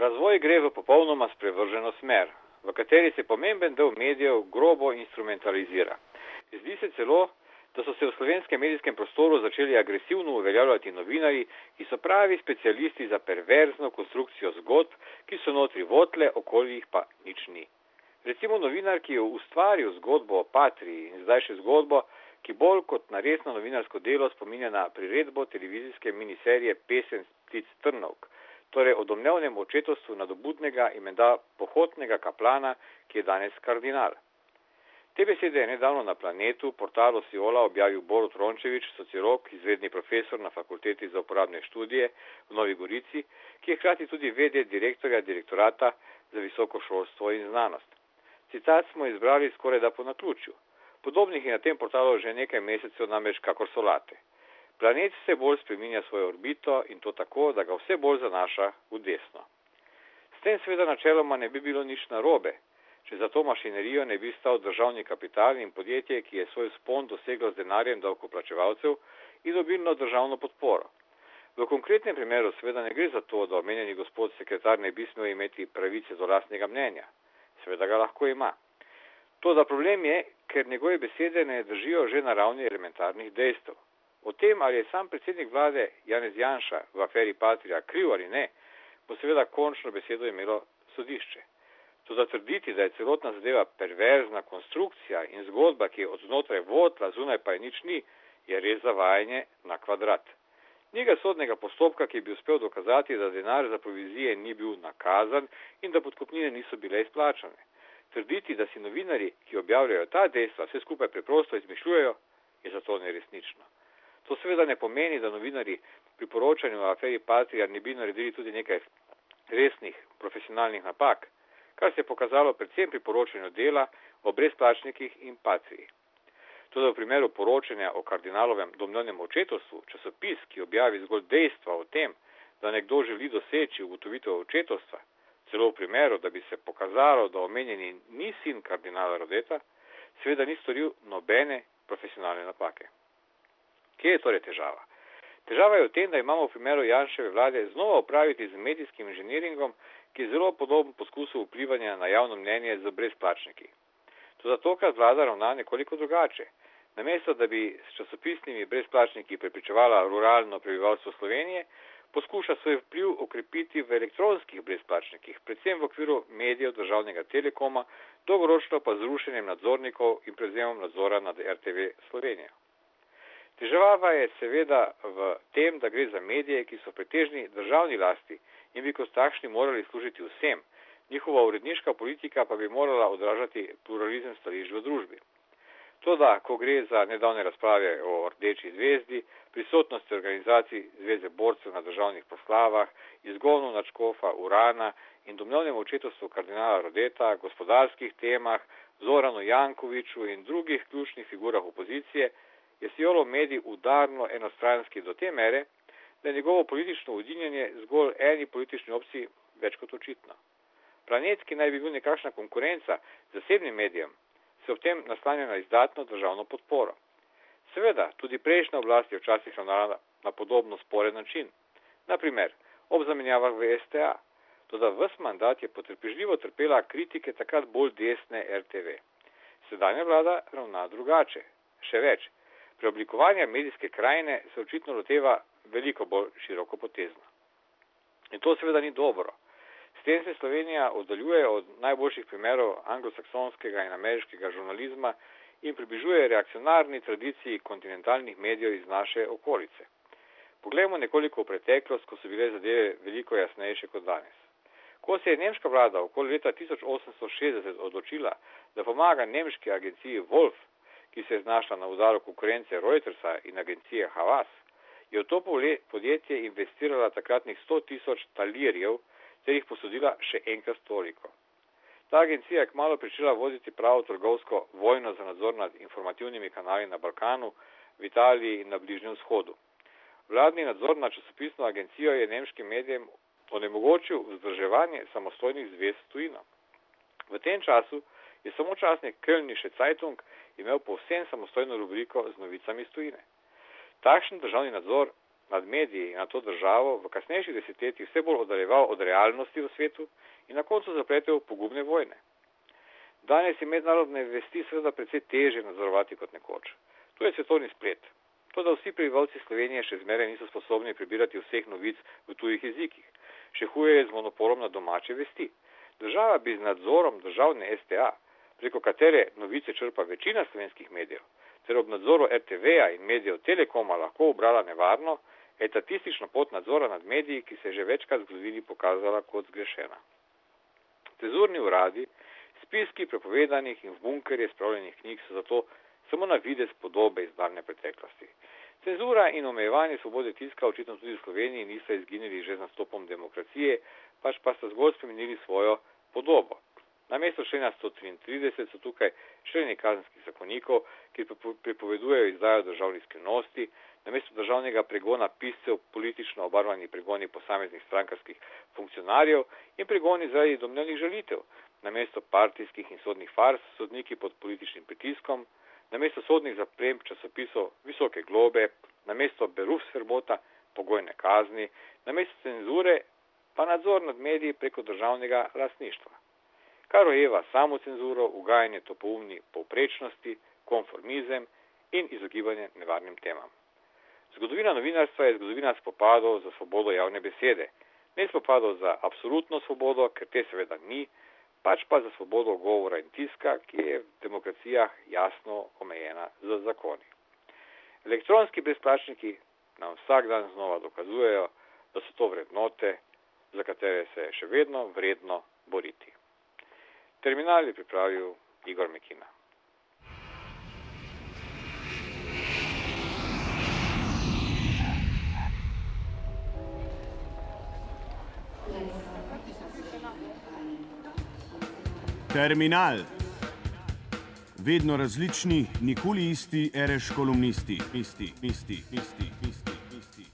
Razvoj gre v popolnoma sprevrženo smer, v kateri se pomemben del medijev grobo instrumentalizira. Zdi se celo, da so se v slovenskem medijskem prostoru začeli agresivno uveljavljati novinari, ki so pravi specialisti za perverzno konstrukcijo zgodb, ki so notri votle, okoli jih pa nič ni. Recimo novinar, ki je ustvaril zgodbo o Patriji in zdaj še zgodbo, ki bolj kot na resno novinarsko delo spominja na priredbo televizijske miniserije Pesen ptic Trnovk, torej o domnevnem očetovstvu nadobudnega in menda pohotnega kaplana, ki je danes kardinal. Te besede je nedavno na planetu, portalu Siola, objavil Borut Rončevič, sociolog, izvedni profesor na fakulteti za uporabne študije v Novi Gorici, ki je hkrati tudi vede direktorja direktorata za visoko šolstvo in znanost. Citat smo izbrali skoraj da po naključju. Podobnih je na tem portalu že nekaj mesecev namreč kakor solate. Planet vse bolj spreminja svojo orbito in to tako, da ga vse bolj zanaša v desno. S tem seveda načeloma ne bi bilo nič narobe, če za to mašinerijo ne bi stal državni kapital in podjetje, ki je svoj spon doseglo z denarjem davkoplačevalcev in obilno državno podporo. V konkretnem primeru seveda ne gre za to, da omenjeni gospod sekretar ne bi smel imeti pravice do lastnega mnenja. Seveda ga lahko ima. To, da problem je, ker njegove besede ne držijo že na ravni elementarnih dejstev. O tem, ali je sam predsednik vlade Janez Janša v aferi Patrija kriv ali ne, bo seveda končno besedo imelo sodišče. To zatrditi, da je celotna zadeva perverzna konstrukcija in zgodba, ki je od znotraj votla, zunaj pa je nič ni, je res zavajanje na kvadrat. Njega sodnega postopka, ki bi uspel dokazati, da denar za provizije ni bil nakazan in da podkupnine niso bile izplačane. Trditi, da si novinari, ki objavljajo ta dejstva, vse skupaj preprosto izmišljujejo, je zato neresnično. To seveda ne pomeni, da novinari pri poročanju o aferi Patrija ne bi naredili tudi nekaj resnih profesionalnih napak, kar se je pokazalo predvsem pri poročanju dela o brezplačnikih in Patriji. Tudi v primeru poročanja o kardinalovem domnevnem očetovstvu, časopis, ki objavi zgolj dejstva o tem, da nekdo želi doseči ugotovitev očetovstva, celo v primeru, da bi se pokazalo, da omenjeni ni sin kardinala Rodeta, seveda ni storil nobene profesionalne napake. Kje je torej težava? Težava je v tem, da imamo v primeru Janševe vlade znova upraviti z medijskim inženiringom, ki je zelo podoben poskusu vplivanja na javno mnenje z brezplačniki. To zato, ker vlada ravna nekoliko drugače. Namesto, da bi s časopisnimi brezplačniki prepričevala ruralno prebivalstvo Slovenije, poskuša svoj vpliv okrepiti v elektronskih brezplačnikih, predvsem v okviru medijev državnega telekoma, dolgoročno pa z rušenjem nadzornikov in prevzemom nadzora nad RTV Slovenija. Težava je seveda v tem, da gre za medije, ki so pretežni državni lasti in bi kot takšni morali služiti vsem, njihova uredniška politika pa bi morala odražati pluralizem stališč v družbi. Toda, ko gre za nedavne razprave o Rdeči zvezdi, prisotnosti organizacij Zveze borcev na državnih poslavah, izgonu načkofa Urana in domnevnem očetovstvu kardinala Rodeta, gospodarskih temah, Zoranu Jankoviču in drugih ključnih figurah opozicije, medij udarno enostranski do te mere, da je njegovo politično udinjanje zgolj eni politični opciji več kot očitno. Planet, ki naj bi bil nekakšna konkurenca zasebnim medijem, se ob tem naslanja na izdatno državno podporo. Seveda, tudi prejšnja oblast je včasih ravnala na podobno sporen način. Naprimer, ob zamenjavah v STA. Toda ves mandat je potrpežljivo trpela kritike takrat bolj desne RTV. Sedanja vlada ravna drugače. Še več, preoblikovanja medijske krajine se očitno loteva veliko bolj široko potezno. In to seveda ni dobro. S tem se Slovenija oddaljuje od najboljših primerov anglosaksonskega in ameriškega žurnalizma in približuje reakcionarni tradiciji kontinentalnih medijev iz naše okolice. Poglejmo nekoliko v preteklost, ko so bile zadeve veliko jasnejše kot danes. Ko se je nemška vlada okoli leta 1860 odločila, da pomaga nemški agenciji Wolf, ki se je znašla na udaru konkurence Reutersa in agencije Havas, je v to podjetje investirala takratnih 100 tisoč talirjev ter jih posodila še enkrat toliko. Ta agencija je kmalo pričela voditi pravo trgovsko vojno za nadzor nad informativnimi kanali na Balkanu, v Italiji in na Bližnjem vzhodu. Vladni nadzor nad časopisno agencijo je nemškim medijem onemogočil vzdrževanje samostojnih zvez tujino. V tem času je samo časnik Kölnische Zeitung imel povsem samostojno rubriko z novicami iz tujine. Takšen državni nadzor nad mediji in na to državo v kasnejših desetletjih vse bolj oddaljeval od realnosti v svetu in na koncu zapletel pogubne vojne. Danes je mednarodne vesti seveda precej teže nadzorovati kot nekoč. To je svetovni splet. To, da vsi prebivalci Slovenije še zmeraj niso sposobni prebirati vseh novic v tujih jezikih. Še huje je z monopolom na domače vesti. Država bi z nadzorom državne STA, preko katere novice črpa večina slovenskih medijev, ter ob nadzoru RTV-ja in medijev Telekoma lahko obrala nevarno etatistično pot nadzora nad mediji, ki se je že večkrat v zgodovini pokazala kot zgrešena. Cezurni uradi, spiski prepovedanih in v bunkerje spravljenih knjig so zato samo na videz podobe iz daljne preteklosti. Cenzura in omejevanje svobode tiska očitno tudi v Sloveniji niso izginili že z nastopom demokracije, pač pa so zgolj spremenili svojo podobo. Na mesto člena 133 so tukaj členi kazenskih zakonikov, ki prepovedujejo izdajo državnih skrivnosti, na mesto državnega pregona piscev politično obarvani pregoni posameznih strankarskih funkcionarjev in pregoni zaradi domnevnih žalitev, na mesto partijskih in sodnih fars sodniki pod političnim pritiskom, na mesto sodnih zaprem časopisov visoke globe, na mesto beruf srbota pogojne kazni, na mesto cenzure pa nadzor nad mediji preko državnega lasništva kar rojeva samo cenzuro, ugajanje topoumni povprečnosti, konformizem in izogibanje nevarnim temam. Zgodovina novinarstva je zgodovina spopadov za svobodo javne besede, ne spopadov za absolutno svobodo, ker te seveda ni, pač pa za svobodo govora in tiska, ki je v demokracijah jasno omejena z zakoni. Elektronski brezplačniki nam vsak dan znova dokazujejo, da so to vrednote, za katere se je še vedno vredno boriti. Terminal je pripravil Igor Mekina. Terminal. Vedno različni, nikoli isti, ereš kolumnisti, isti, isti, isti. isti.